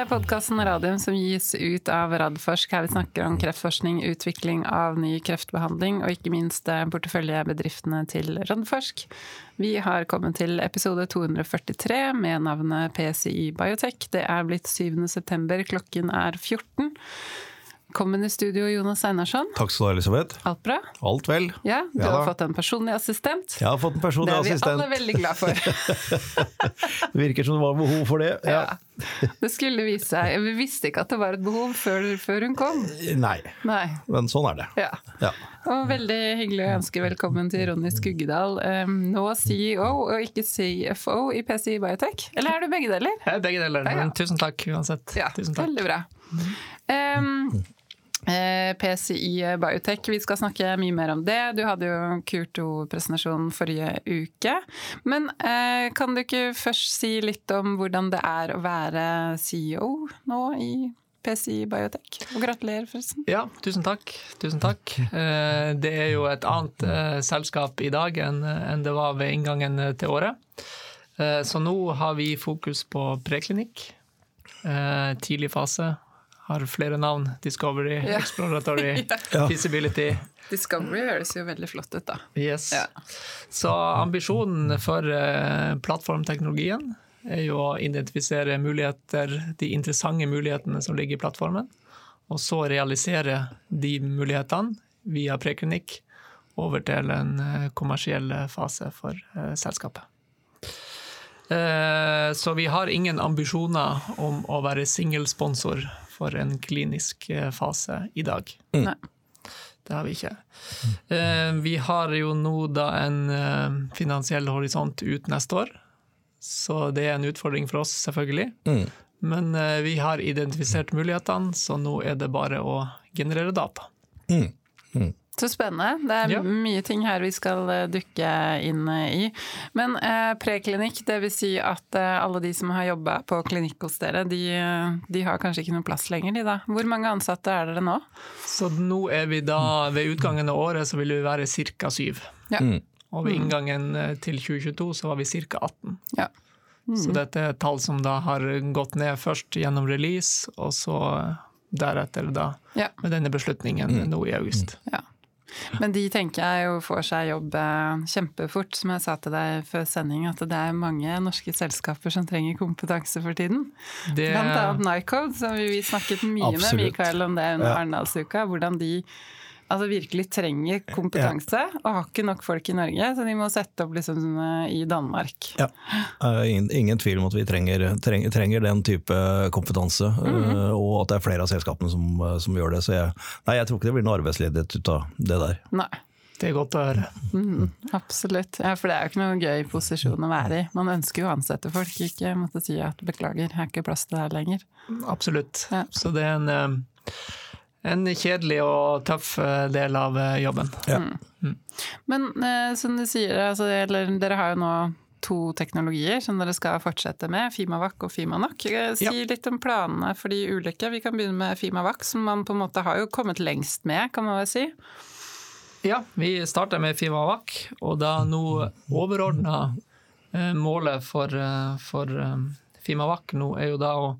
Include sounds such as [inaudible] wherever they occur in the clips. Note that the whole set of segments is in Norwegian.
er podkasten Radium som gis ut av Radforsk. Her vi snakker om kreftforskning, utvikling av ny kreftbehandling og ikke minst eh, porteføljebedriftene til Radforsk. Vi har kommet til episode 243 med navnet PCI Biotech. Det er blitt 7. september, klokken er 14. Velkommen i studio, Jonas Einarsson. Takk skal du ha, Elisabeth. Alt bra? Alt vel. Ja, Du Ja har fått en personlig assistent. Jeg har fått en personlig assistent. det er vi assistent. alle veldig glad for. [laughs] Det virker som det var behov for det. Ja. Ja. Det skulle vise seg Vi visste ikke at det var et behov før, før hun kom. Nei, Nei. men sånn er det. Ja. Ja. Og veldig hyggelig å ønske velkommen til Ronny Skuggedal, um, nå CEO og ikke CFO i PCI Biotech. Eller er du begge deler? Jeg er begge deler. Ja, ja. Men tusen takk uansett. Ja, tusen takk. veldig bra. Um, eh, PCI Biotech, vi skal snakke mye mer om det. Du hadde jo Kurto-presentasjon forrige uke. Men eh, kan du ikke først si litt om hvordan det er å være CEO nå i PCI Biotech? Og gratulerer, forresten. Ja, tusen takk. Tusen takk. Eh, Det er jo et annet selskap i dag enn det var ved inngangen til året. Så nå har vi fokus på preklinikk. Tidlig fase. Har flere navn. Discovery, Ja. Exploratory, [laughs] Ja. Feasibility. Discovery høres jo veldig flott ut, da. Yes. Ja. Så ambisjonen for uh, plattformteknologien er jo å identifisere muligheter, de interessante mulighetene som ligger i plattformen, og så realisere de mulighetene via preklinikk over til en eh, kommersiell fase for uh, selskapet. Eh, Så vi har ingen ambisjoner om å være singelsponsor for en klinisk eh, fase i dag. Nei. Det har vi ikke. Eh, Vi har jo nå da en eh, finansiell horisont ut neste år, så det er en utfordring for oss, selvfølgelig. Mm. Men eh, vi har identifisert mulighetene, så nå er det bare å generere data. Mm. Så spennende. Det er Ja. mye ting her vi skal eh, dukke inn eh, i. Men eh, preklinikk, dvs. Si at eh, alle de som har jobba på klinikk hos dere, de, eh, de har kanskje ikke noe plass lenger, de da. Hvor mange ansatte er dere nå? Så nå er vi da, ved utgangen av året, så vil vi være ca. syv. Ja. Mm. Og ved inngangen eh, til 2022 så var vi ca. 18. Ja. Så dette er et tall som da har gått ned først gjennom release, og så deretter da Ja. med denne beslutningen nå i august. ja. Men de tenker jeg jo får seg jobb eh, kjempefort, som jeg sa til deg før sending, at det er mange norske selskaper som trenger kompetanse for tiden. Det, Blant annet Nycode, som vi snakket mye med Mikael om det under Ja. Arendalsuka, hvordan de altså virkelig trenger kompetanse, og har ikke nok folk i Norge, så de må sette opp liksom i Danmark. Ja. Eh, Ingen, ingen tvil om at vi trenger, trenger, trenger den type kompetanse, eh, og at det er flere av selskapene som, eh, som gjør det. Så jeg, nei, jeg tror ikke det blir noe arbeidsledighet ut av det der. Nei, det er godt å høre. mm, absolutt. Ja, for det er jo ikke noe gøy posisjon å være i. Man ønsker jo å ansette folk, ikke måtte si at beklager, jeg har ikke plass til det her lenger. Absolutt. Ja. Så det er en, en kjedelig og tøff eh, del av eh, jobben. Ja. Men eh, som du sier, altså, eller, dere har jo nå to teknologier som dere skal fortsette med, Fimavac og Fimanok. Eh, Si Ja. litt om planene for de ulike. Vi kan begynne med Fimavac, som man på en måte har jo kommet lengst med, kan man vel si. Ja, vi starter med Fimavac, og da nå overordna eh, målet for, for eh, Fimavac nå er jo da å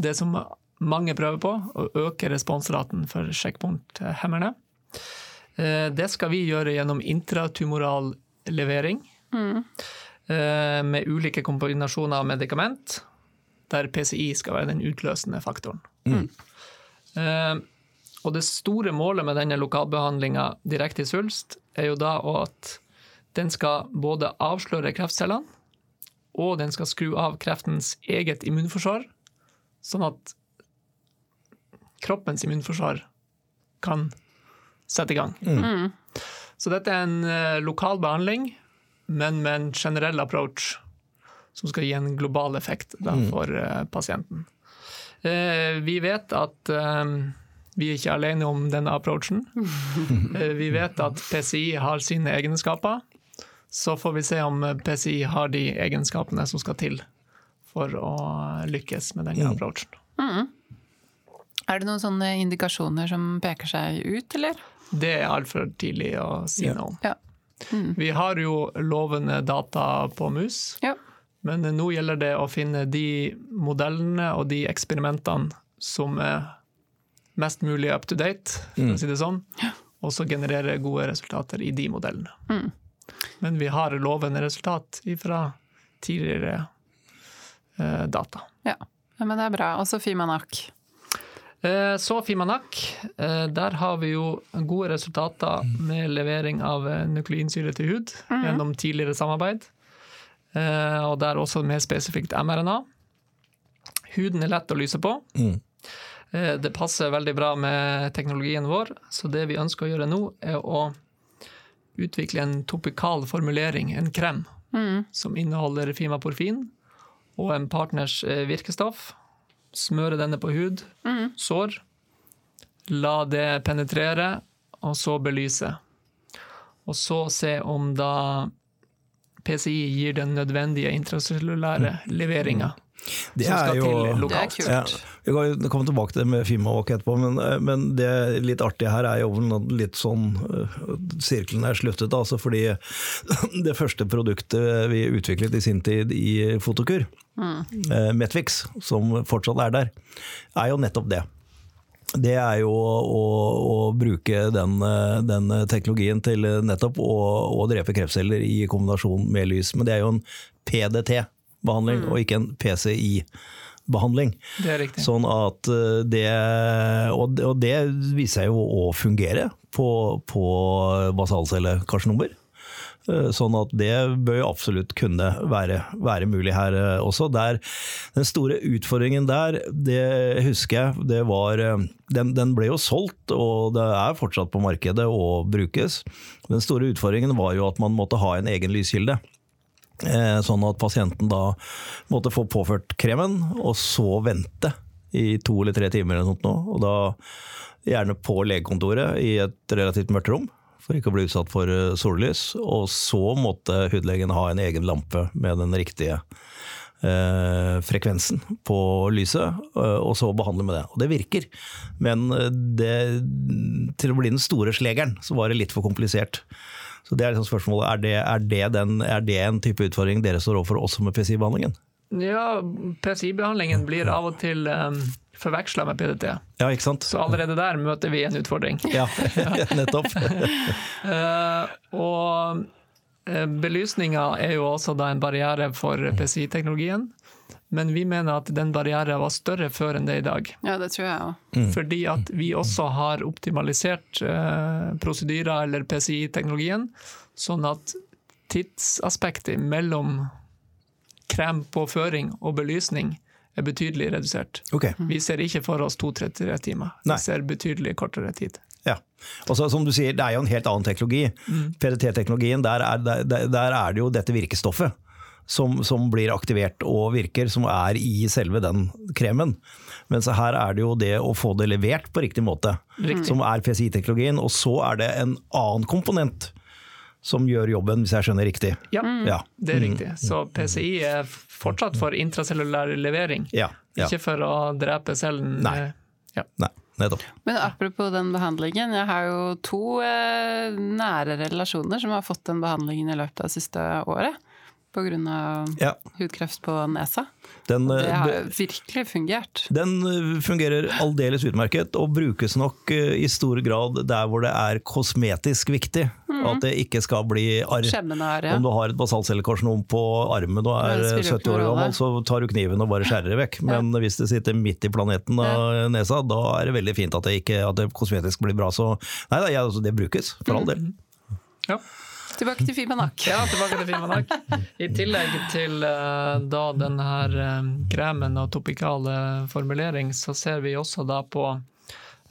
Det som mange prøver på, å øke responsraten for sjekkpunkthemmerne. Eh, Det skal vi gjøre gjennom intratumoral levering. mm. Med ulike kombinasjoner av medikament, der PCI skal være den utløsende faktoren. Mm. og det store målet med denne lokalbehandlinga direkte i svulst, er jo da at den skal både avsløre kreftcellene, og den skal skru av kreftens eget immunforsvar, sånn at kroppens immunforsvar kan sette i gang. Så dette er en eh, lokal behandling, men med en generell approach som skal gi en global effekt da, for eh, pasienten. Eh, vi vet at vi er ikke alene om denne approachen. [laughs] Vi vet at PCI har sine egenskaper. Så får vi se om PCI har de egenskapene som skal til for å lykkes med denne approachen. Er det noen sånne indikasjoner som peker seg ut, eller? Det er altfor tidlig å si Ja. noe om. Ja. Vi har jo lovende data på mus. Ja. Men nå gjelder det å finne de modellene og de eksperimentene som er mest mulig up to date, for å si det sånn, og så generere gode resultater i de modellene. Men vi har lovende resultat fra tidligere eh, data. Ja. ja, men det er bra. Og så Fimanak. Eh, Så Fimanak, eh, der har vi jo gode resultater med levering av eh, nukleinsyre til hud gjennom tidligere samarbeid. Eh, Og der også mer spesifikt mRNA. Huden er lett å lyse på. Mm. Eh, Det passer veldig bra med teknologien vår, så det vi ønsker å gjøre nå, er å utvikle en topikal formulering, en krem, som inneholder fimaporfin og en partners virkestoff. Smøre denne på hud, sår. La det penetrere, og så belyse. Og så se om da PCI gir den nødvendige intracellulære leveringa. Det som er skal jo til Det er lokalt. kult. Ja, vi kan komme tilbake til det med Fimawalk etterpå, men, men det litt artige her er jo litt sånn øh, Sirkelen er sluttet, altså fordi [laughs] det første produktet vi utviklet i sin tid i Fotokur, mm. Metvix, som fortsatt er der, er jo nettopp det. Det er jo å, å, å bruke den, eh, den teknologien til nettopp å, å drepe kreftceller i kombinasjon med lys. Men det er jo en PDT-behandling, og ikke en PCI-behandling. Det er riktig. Sånn at eh, det Og, det- og det viser seg jo å fungere på, på basalcellekarsinommer. Eh, Sånn at det bør jo absolutt kunne være, være mulig her eh, også. Der, den store utfordringen der, det husker jeg, det var den, den ble jo solgt, og det er fortsatt på markedet og brukes. Den store utfordringen var jo at man måtte ha en egen lyskilde. Eh, Sånn at pasienten da måtte få påført kremen, og så vente i to eller tre timer eller sånt nå. Og da gjerne på legekontoret i et relativt mørkt rom, for ikke å bli utsatt for eh, sollys. Og så måtte hudlegen ha en egen lampe med den riktige eh, frekvensen på lyset, eh, og så behandle med det. Og det virker, men det, til å bli den store slegeren, så var det litt for komplisert. Så det er liksom spørsmålet, er det, er, det den, er det en type utfordring dere står overfor også med PCI-behandlingen? Ja, PCI-behandlingen blir av og til um, forveksla med PDT. Ja, ikke sant? Så allerede der møter vi en utfordring. [laughs] Ja, [laughs] nettopp. uh, [laughs] og uh, belysninga er jo også da en barriere for PCI-teknologien. Men vi mener at den barrieren var større før enn det er i dag. Ja, det tror jeg også. Fordi at vi også har optimalisert eh, prosedyrer eller PCI-teknologien, sånn at tidsaspektet mellom krempåføring og belysning er betydelig redusert. Ok, Vi ser ikke for oss to-tre timer. Nei. Vi ser betydelig kortere tid. ja. Og så, som du sier, det er jo en helt annen teknologi. PDT-teknologien, der, er- der, der er det jo dette virkestoffet. Som, som blir aktivert og virker, som er i selve den kremen. Mens her er det jo det å få det levert på riktig måte, som er PCI-teknologien. Og så er det en annen komponent som gjør jobben, hvis jeg skjønner riktig. Ja, Ja. det er riktig. Så PCI er fortsatt for intracellulær levering, Ja, ja. ikke for å drepe cellen. Nei. eh, Ja. Nei, nettopp. Men apropos den behandlingen, jeg har jo to eh, nære relasjoner som har fått den behandlingen i løpet av det siste året. Av Ja. hudkreft på nesa. Den, Det har har virkelig fungert. Den eh, fungerer aldeles utmerket, og brukes nok eh, i stor grad der hvor det er kosmetisk viktig. At det ikke skal bli arr. Ja. Om du har et basalcellekarsinom på armen og er Det spiller jo 70 år gammel, så tar du kniven og bare skjærer det vekk. Men hvis det sitter midt i planeten av nesa, da er det veldig fint at det, ikke, at det kosmetisk blir bra. Så nei, da, ja, altså, det brukes, for all del. Ja. Tilbake til Fimanak. Ja, tilbake til Fimanak. I tillegg til eh, da den her eh, kremen og topikale formulering, så ser vi også da på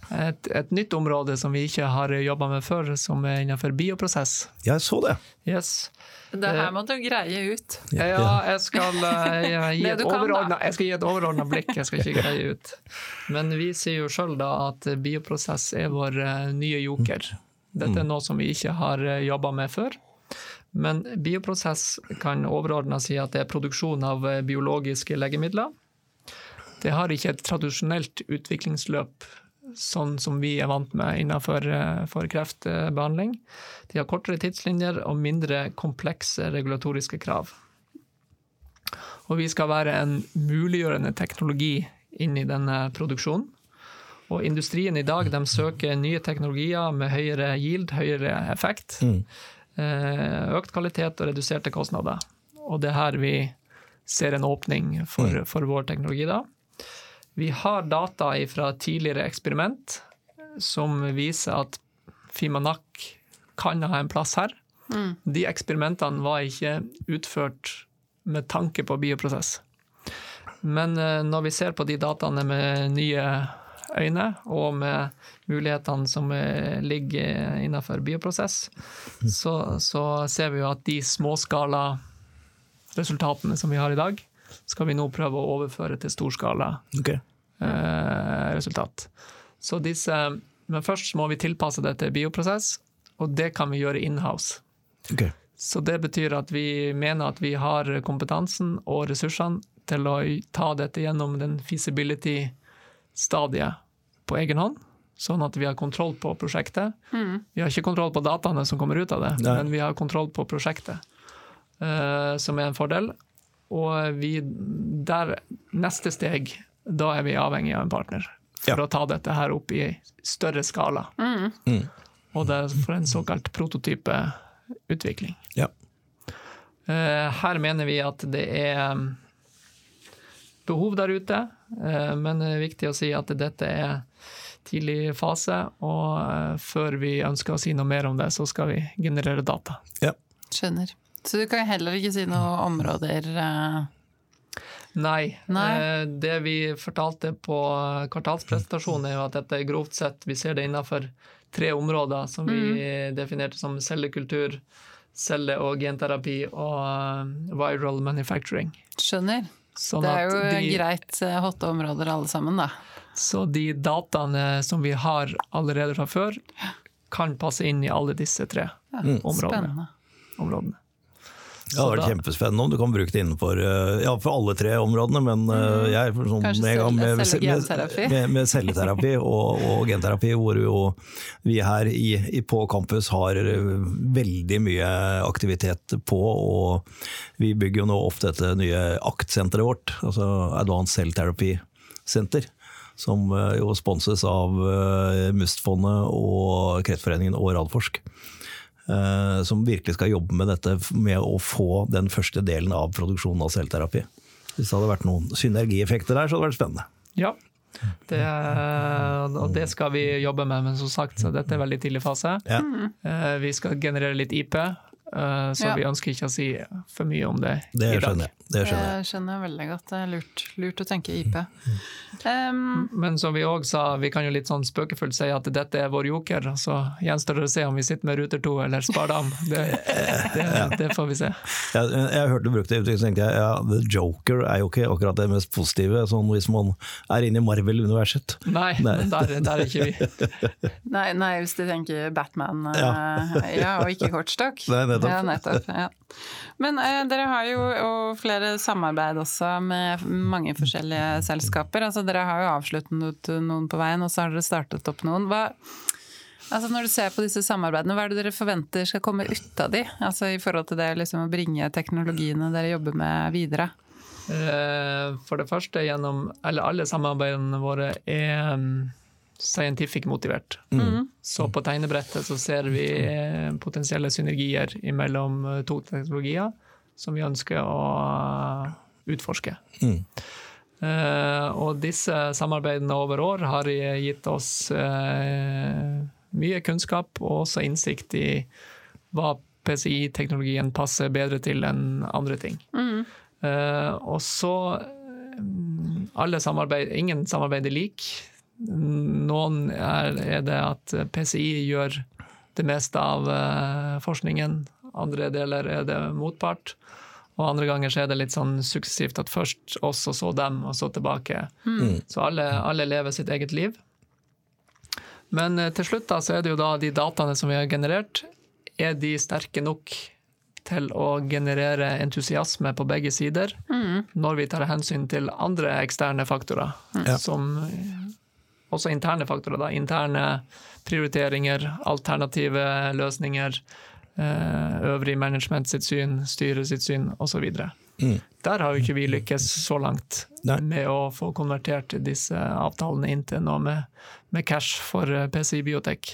et, et nytt område som vi ikke har jobba med før, som er innenfor bioprosess. Jeg så det. Yes. Det her må du greie ut. Ja, jeg skal, eh, gi, [laughs] et jeg skal gi et overordna blikk, jeg skal ikke greie ut. Men vi sier jo sjøl da at bioprosess er vår eh, nye joker. Dette er noe som vi ikke har jobba med før. Men bioprosess kan overordna si at det er produksjon av eh, biologiske legemidler. Det har ikke et tradisjonelt utviklingsløp sånn som vi er vant med innenfor eh, kreftbehandling. De har kortere tidslinjer og mindre komplekse regulatoriske krav. Og vi skal være en muliggjørende teknologi inn i denne produksjonen. Og industrien i dag de søker nye teknologier med høyere yield, høyere effekt. Mm. eh, Økt kvalitet og reduserte kostnader. Og det er her vi ser en åpning for, for vår teknologi da. Vi har data fra tidligere eksperiment som viser at Fimanak kan ha en plass her. De eksperimentene var ikke utført med tanke på bioprosess. Men eh, når vi ser på de dataene med nye øyne, og med mulighetene som eh, ligger innenfor bioprosess, så, så ser vi jo at de småskala resultatene som vi har i dag, skal vi nå prøve å overføre til storskala okay. eh, resultat. Så disse, men først må vi tilpasse det til bioprosess, og det kan vi gjøre in-house. Så det betyr at vi mener at vi har kompetansen og ressursene til å ta dette gjennom den feasibility-stadiet på egen hånd, sånn at vi har kontroll på prosjektet. Vi har ikke kontroll på dataene som kommer ut av det, Nei. men vi har kontroll på prosjektet, uh, som er en fordel. Og vi, der, neste steg, da er vi avhengig av en partner for Ja. å ta dette her opp i større skala. Mm. Og det er for en såkalt prototypeutvikling. Ja. Uh, Her mener vi at det er um, behov der ute, eh, men det er viktig å si at dette er tidlig fase, og eh, før vi ønsker å si noe mer om det, så skal vi generere data. ja. Skjønner. Så du kan heller ikke si noe områder eh, Nei. Nei. eh, Det vi fortalte på kvartalspresentasjonen, er jo at dette er grovt sett Vi ser det innenfor tre områder som vi definerte som cellekultur, celle- og genterapi og eh, viral manufacturing. Skjønner. Sånn Det er jo de- greit eh, hotte områder alle sammen, da. Så de dataene som vi har allerede fra før, kan passe inn i alle disse tre Ja, områdene. Spennende. Områdene. Det hadde vært kjempespennende om du kan bruke det innenfor eh, ja, for alle tre områdene, men mm. jeg sånn, med, med, med, med, celleterapi og, og genterapi, hvor jo vi her i, i, på campus har eh, veldig mye aktivitet på. Og vi bygger jo nå opp dette nye aktsenteret vårt, altså Advanced Cell Therapy Center. Som eh, jo sponses av Mustfondet og Kreftforeningen og Radforsk eh, som virkelig skal jobbe med dette med å få den første delen av produksjonen av selvterapi. Hvis det hadde vært noen synergieffekter der, så hadde det vært spennende. Ja. Det, og det skal vi jobbe med, men som sagt, så dette er veldig tidlig fase. Ja. Eh, Vi skal generere litt IP, eh, så Ja. vi ønsker ikke å si for mye om det, Det i dag. Skjønner jeg. Det skjønner jeg. Veldig godt. Det er lurt, lurt å tenke IP. Um, Men som vi òg sa, vi kan jo litt sånn spøkefullt si at dette er vår joker, så gjenstår det å se om vi sitter med Ruter 2 eller Spardam. [laughs] Det, det, det får vi se. Jeg, jeg hørte du brukte det uttrykket, så tenkte jeg ja, The Joker er jo ikke akkurat det mest positive, sånn hvis man er inne i Marvel-universet. Nei, Nei. der, der er ikke vi. [laughs] nei, nei, hvis du tenker Batman, ja. ja. og ikke kortstokk. [laughs] Nei, nettopp. Ja, nettopp ja. Men eh, dere har jo og flere samarbeid også med mange forskjellige selskaper. Altså, dere har jo avsluttet noen på veien, og så har dere startet opp noen. Hva, altså, når du ser på disse samarbeidene, hva er det dere forventer skal komme ut av de? Altså, I forhold til det liksom, å bringe teknologiene dere jobber med videre? Eh, For det første gjennom Eller alle samarbeidene våre er um, scientific motivert. Så på tegnebrettet så ser vi eh, potensielle synergier mellom eh, to teknologier som vi ønsker å eh, utforske. Mm. Uh, og disse samarbeidene over år har gitt oss uh, mye kunnskap og også innsikt i hva PCI-teknologien passer bedre til enn andre ting. Eh, og så um, alle samarbeid, Ingen samarbeid er lik. Noen er, er det at PCI gjør det meste av forskningen, andre deler er det motpart. Og andre ganger så er det litt sånn suksessivt at først oss, og så dem, og så tilbake. Så alle, alle lever sitt eget liv. Men eh, til slutt da, så er det jo da de dataene som vi har generert, er de sterke nok til å generere entusiasme på begge sider, når vi tar hensyn til andre eksterne faktorer, mm. som også interne faktorer. Da. Interne prioriteringer, alternative løsninger, øvrig management sitt syn, styret sitt syn osv. Mm. Der har jo ikke vi lykkes så langt Nei. med å få konvertert disse avtalene inn til noe med, med cash for eh, PCI Biotek.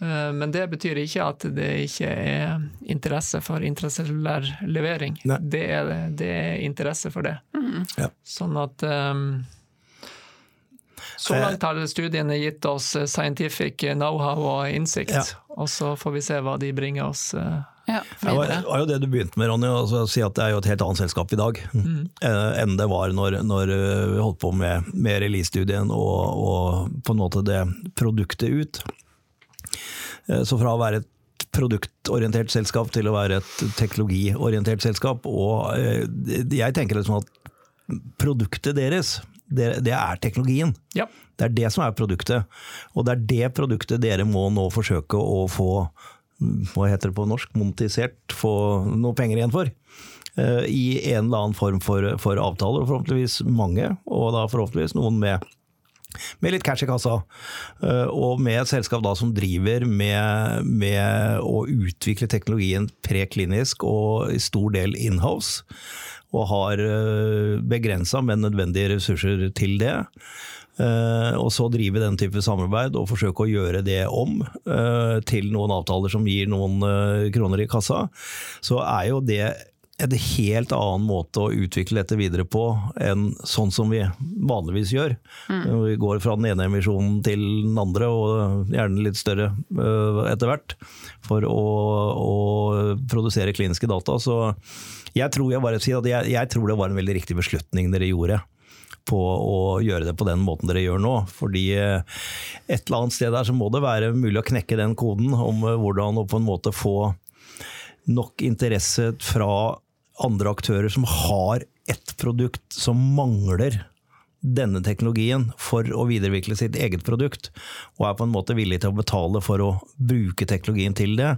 Eh, men det betyr ikke at det ikke er interesse for intracellulær levering. Det er, det er, interesse for det. Mm. Ja. Sånn at um, Så langt har studiene gitt oss scientific know-how og innsikt, ja. og så får vi se hva de bringer oss. Uh, ja, det var, var, jo det du begynte med, Ronny, å si at det er jo et helt annet selskap i dag [laughs] mm. enn det var når, når, vi holdt på med, med release-studien og, og, på en måte det produktet ut. Eh, så fra å være et produktorientert selskap til å være et teknologiorientert selskap, og eh, jeg tenker liksom at produktet deres, det, det er teknologien. Ja. Det er det som er produktet. Og det er det produktet dere må nå forsøke å få hva heter det på norsk, monetisert, få noe penger igjen for. Uh, I en eller annen form for, for avtaler, og forhåpentligvis mange. Og da forhåpentligvis noen med, med litt cash i kassa. Eh, og med et selskap da som driver med, med å utvikle teknologien preklinisk og i stor del inhouse. Og har eh, begrensa, men nødvendige ressurser til det. Uh, og så drive den type samarbeid og forsøke å gjøre det om uh, til noen avtaler som gir noen kroner i kassa, så er jo det en helt annen måte å utvikle dette videre på enn sånn som vi vanligvis gjør. Mm. Vi går fra den ene emisjonen til den andre, og gjerne litt større etter hvert, for å, å, produsere kliniske data. Så jeg tror, jeg, bare sier at jeg, jeg tror det var en veldig riktig beslutning dere gjorde på å gjøre det på den måten dere gjør nå. Fordi eh, et eller annet sted der så må det være mulig å knekke den koden om eh, hvordan å på en måte få nok interesse fra andre aktører som har ett produkt som mangler denne teknologien for å videreutvikle sitt eget produkt, og er på en måte villig til å betale for å bruke teknologien til det,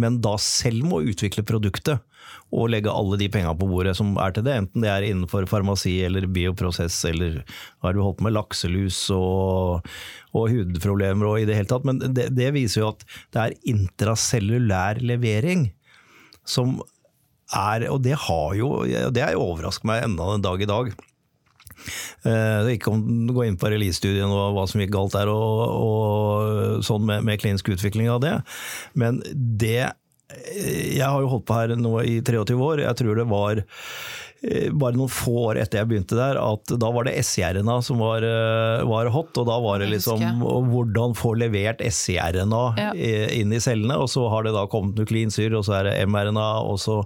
men da selv må utvikle produktet og legge alle de penga på bordet som er til det, enten det er innenfor farmasi eller bioprosess eller har du holdt på med lakselus og, og, hudproblemer og i det hele tatt. Men det, det viser jo at det er intracellulær levering som er Og det har jo Det har overrasket meg enda en dag i dag. Uh, ikke om du gå inn på release-studien og hva som gikk galt der, og, og sånn med, med, klinisk utvikling av det. Men det Jeg har jo holdt på her nå i 23 år. Jeg tror det var Eh, bare noen få år etter jeg begynte der, at da var det SCRNA som var, eh, var, hot. Og da var det liksom hvordan få levert SCRNA ja. inn i cellene. Og så har det da kommet nuklinsyre, og så er det mRNA. Og så,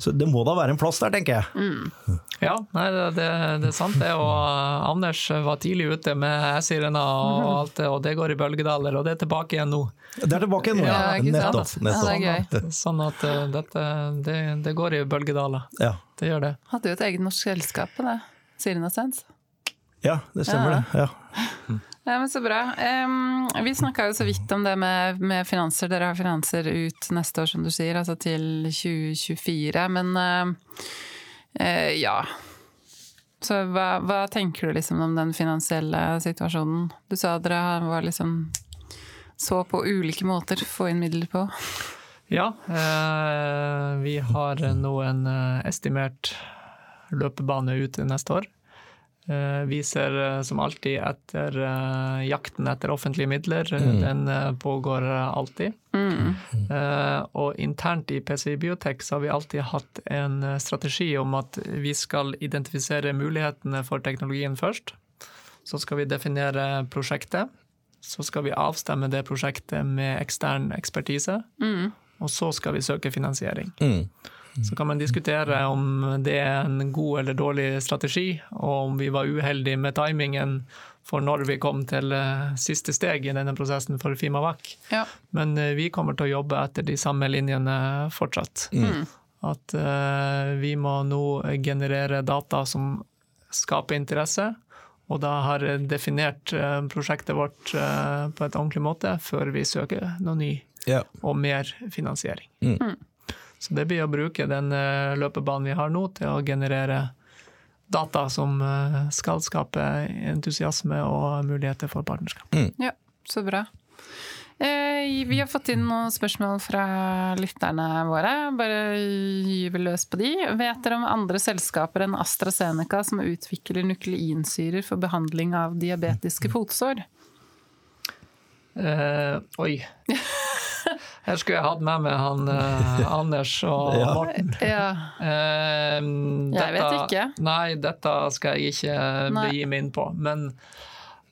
så det må da være en plass der, tenker jeg. Mm. Ja, nei, det, det, det, er sant det. Og eh, Anders var tidlig ute med SCRNA og mhm. alt det, og det går i bølgedaler. Og det er tilbake igjen nå. Det er tilbake igjen nå, ja. Nettopp. nettopp. Ja, det sånn at dette, det, det går i bølgedaler. Ja det gjør det. Hadde jo et eget norsk selskap på det. Sirenasens. Ja, det stemmer ja. det. Ja. ja. men Så bra. Um, vi snakka jo så vidt om det med, med, finanser. Dere har finanser ut neste år, som du sier, altså til 2024. Men uh, uh, ja. Så hva, hva, tenker du liksom om den finansielle situasjonen? Du sa dere var liksom så på ulike måter få inn midler på. Ja, eh, vi har nå en eh, estimert løpebane ut neste år. Eh, vi ser som alltid etter jakten etter offentlige midler. Mm. Den pågår alltid. Mm. Og internt i PCI Biotek så har vi alltid hatt en strategi om at vi skal identifisere mulighetene for teknologien først. Så skal vi definere prosjektet. Så skal vi avstemme det prosjektet med ekstern ekspertise. Mm og så skal vi søke finansiering. Mm. Så kan man diskutere om det er en god eller dårlig strategi, og om vi var uheldige med timingen for når vi kom til eh, siste steg i denne prosessen for Fimavac. Ja. Men eh, vi kommer til å jobbe etter de samme linjene fortsatt. Mm. At uh, vi må nå generere data som skaper interesse, og da har definert prosjektet vårt på et ordentlig måte før vi søker noe ny yeah. og mer finansiering. Mm. mm. Så det blir å bruke den eh, løpebanen vi har nå, til å generere data som eh, skal skape entusiasme og muligheter for partnerskap. Mm. Ja, så bra. Eh, Vi har fått inn noen spørsmål fra lytterne våre. Bare gyver løs på de. Vet dere om andre selskaper enn AstraZeneca som utvikler nukleinsyrer for behandling av diabetiske fotsår? Uh, oi. [laughs] Her skulle jeg hatt med meg han eh, Anders og [laughs] Ja. Morten. Ja. Eh, Jeg vet ikke. Nei, dette skal jeg ikke Nei. begi meg inn på. Men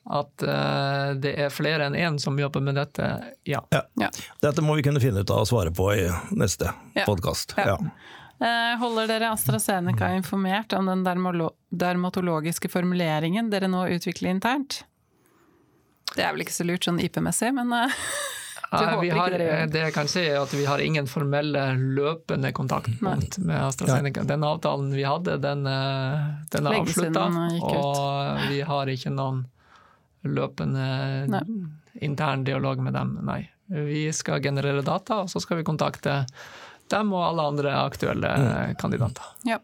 at uh, det er flere enn én som jobber med dette, ja. ja. Dette må vi kunne finne ut av å svare på i neste Ja. podkast. Ja. Ja. Eh, Holder dere AstraZeneca informert om den dermatologiske formuleringen dere nå utvikler internt? Det er vel ikke så lurt sånn IP-messig, men [laughs] uh, du Eh, håper vi ikke har, dere gjør det. jeg kan si er at vi har ingen formelle løpende kontaktpunkt med AstraZeneca. Den avtalen vi hadde, den, den er avslutta. Og vi har ikke noen løpende Nei. intern dialog med dem, nei. Vi skal generere data, og så skal vi kontakte dem og alle andre aktuelle Mm. kandidater. Ja.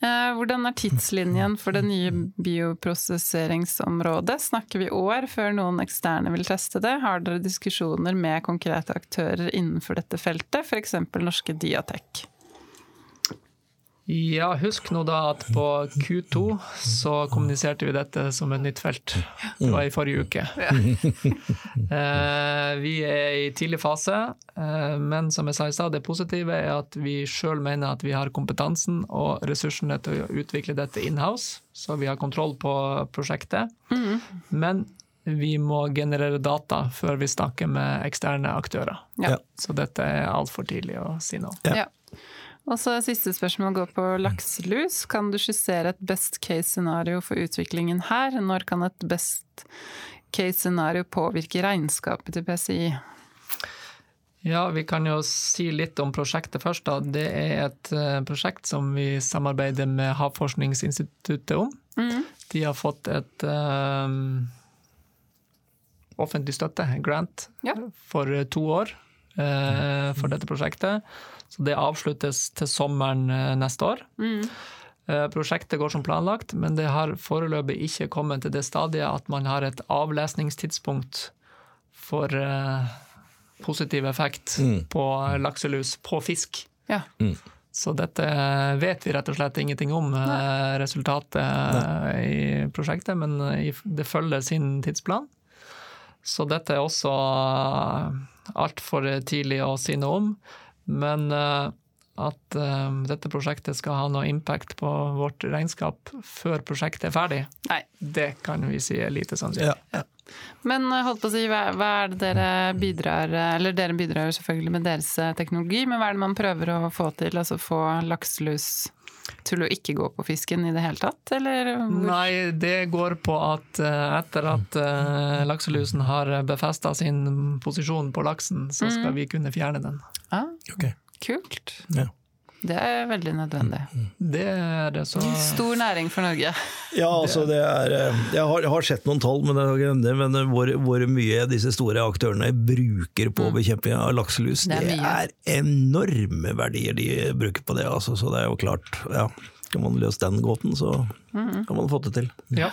Eh, Hvordan er tidslinjen for det nye bioprosesseringsområdet? Snakker vi år før noen eksterne vil teste det? Har dere diskusjoner med konkrete aktører innenfor dette feltet, f.eks. norske Diatec? Ja, husk nå da at på Q2 så kommuniserte vi dette som et nytt felt. Det var i forrige uke. Ja. [laughs] vi er i tidlig fase, eh, men som jeg sa i stad, det positive er at vi sjøl mener at vi har kompetansen og ressursene til å utvikle dette inhouse, så vi har kontroll på prosjektet. Men vi må generere data før vi snakker med eksterne aktører. Ja. Så dette er altfor tidlig å si noe. Ja. Ja. Og så Siste spørsmål går på lakselus. Kan du skissere et best case scenario for utviklingen her? Når kan et best case scenario påvirke regnskapet til PCI? Ja, vi kan jo si litt om prosjektet først. Da. Det er et eh, prosjekt som vi samarbeider med Havforskningsinstituttet om. De har fått et um, offentlig støtte, grant, Ja. for to år uh, for dette prosjektet. Så det avsluttes til sommeren eh, neste år. Mm. Prosjektet går som planlagt, men det har foreløpig ikke kommet til det stadiet at man har et avlesningstidspunkt for eh, positiv effekt på lakselus på fisk. Ja. Så dette vet vi rett og slett ingenting om, Nei. resultatet Nei. i prosjektet, men det følger sin tidsplan. Så dette er også altfor tidlig å si noe om. Men eh, at eh, dette prosjektet skal ha noe impact på vårt regnskap før prosjektet er ferdig, Nei. det kan vi si er lite sannsynlig. Ja. Men eh, holdt på å si, hva, hva er det dere bidrar Eller dere bidrar selvfølgelig med deres teknologi, men hva er det man prøver å få til? Altså få lakselus til å ikke gå på fisken i det hele tatt, eller? hvor- Nei, det går på at eh, etter at eh, lakselusen har befesta sin posisjon på laksen, så skal vi kunne fjerne den. Ah, okay. kult. Ja. Det er veldig nødvendig. Det er det så Stor næring for Norge. Ja, altså det er eh, Jeg har, jeg har sett noen tall, men, det er men eh, hvor, hvor mye disse store aktørene bruker på bekjemping av lakselus, Det det er er, enorme verdier de bruker på det. Altså, så det er jo klart, ja. Kan man løse den gåten, så kan man få det til. Ja.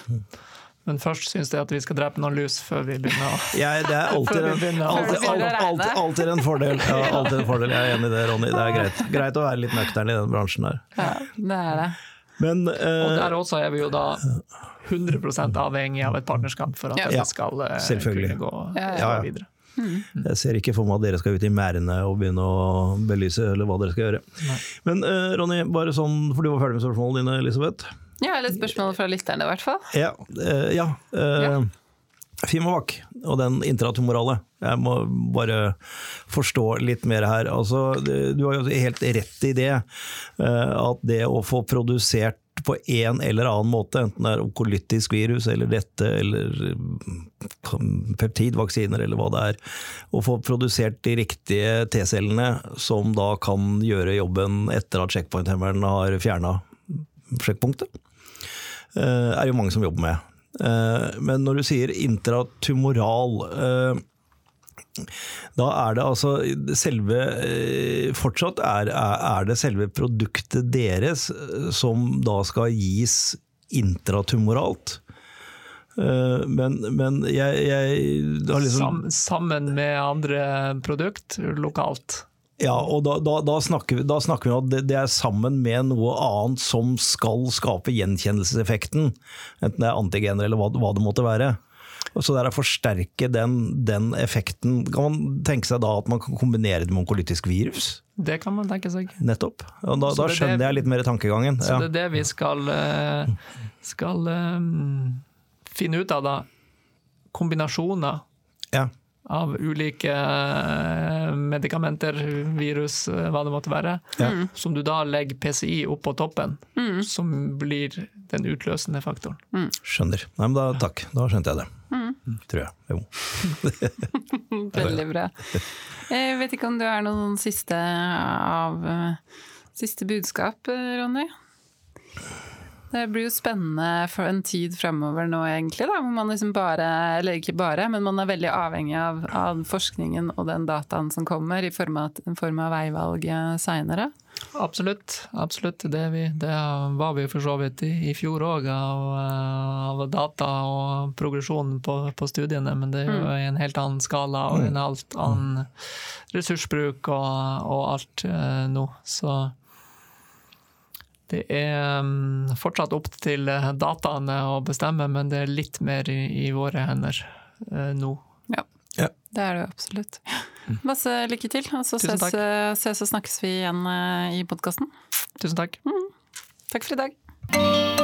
Men først syns jeg at vi skal drepe noen lus før vi begynner å ja, det er alltid, begynner alltid, alltid, alltid, alltid en fordel. Ja, alltid en fordel. Jeg er enig i det, Ronny. Det er greit. Greit å være litt nøktern i den bransjen der. Ja, det er det. Men eh, Og der også er vi jo da 100% avhengig av et partnerskap for at Ja. det skal eh, kunne gå, Ja, ja. gå videre. Mm. Jeg ser ikke for meg at dere skal ut i merdene og begynne å belyse eller hva dere skal gjøre. Men eh, Ronny, bare sånn, for du var ferdig med spørsmålene dine, Elisabeth. Ja, eller spørsmål fra lytterne, i hvert fall. Ja. Uh, ja. Uh, Fimavac og den intratumorale. Jeg må bare forstå litt mer her. Altså, du har jo helt rett i det. eh, at det å få produsert på en eller annen måte, enten det er onkolytisk virus eller dette, eller mm, peptidvaksiner eller hva det er, å få produsert de riktige T-cellene som da kan gjøre jobben etter at checkpoint-hemmeren har fjerna sjekkpunktet, eh, er jo mange som jobber med. Eh, Men når du sier intratumoral eh, da er det altså selve eh, Fortsatt er, er det selve produktet deres eh, som da skal gis intratumoralt. Eh, men, men jeg, jeg liksom Sam, sammen med andre produkt lokalt. Ja, og da, da, da, snakker vi, da snakker vi om at det, er sammen med noe annet som skal skape gjenkjennelseseffekten. Enten det er antigener eller hva, hva det måtte være. Og Så det er å forsterke den, den, effekten Kan man tenke seg da at man kan kombinere det med onkolytisk virus? Det kan man tenke seg. Nettopp. Og da, da er skjønner det- jeg litt mer tankegangen. Så det er det vi skal, eh, skal um, finne ut av, da. Kombinasjoner Ja. Av ulike eh, medikamenter, virus, eh, hva det måtte være. Ja. Som du da legger PCI opp på toppen, som blir den utløsende faktoren. Skjønner. Nei, men da, takk, da skjønte jeg det. Tror jeg. Jo. [laughs] Veldig bra. Jeg vet ikke om du har noen siste av eh, Siste budskap, Ronny? Det blir jo spennende for en tid fremover nå, egentlig. Da, hvor man liksom bare, eller ikke bare, men man er veldig avhengig av, av forskningen og den dataen som kommer, i form av, form av veivalg seinere. Absolutt. absolutt. Det, vi, det var vi for så vidt i, i fjor òg, av, av data og progresjonen på, på studiene. Men det er jo i en helt annen skala og en helt annen ressursbruk og, og alt eh, nå. Så det er mm, fortsatt opp til eh, dataene å bestemme, men det er litt mer i, i våre hender eh, nå. Ja. Ja. Det er det jo absolutt. Masse lykke til, og så ses, ses og snakkes vi igjen eh, i podkasten. Tusen takk. Takk for i dag.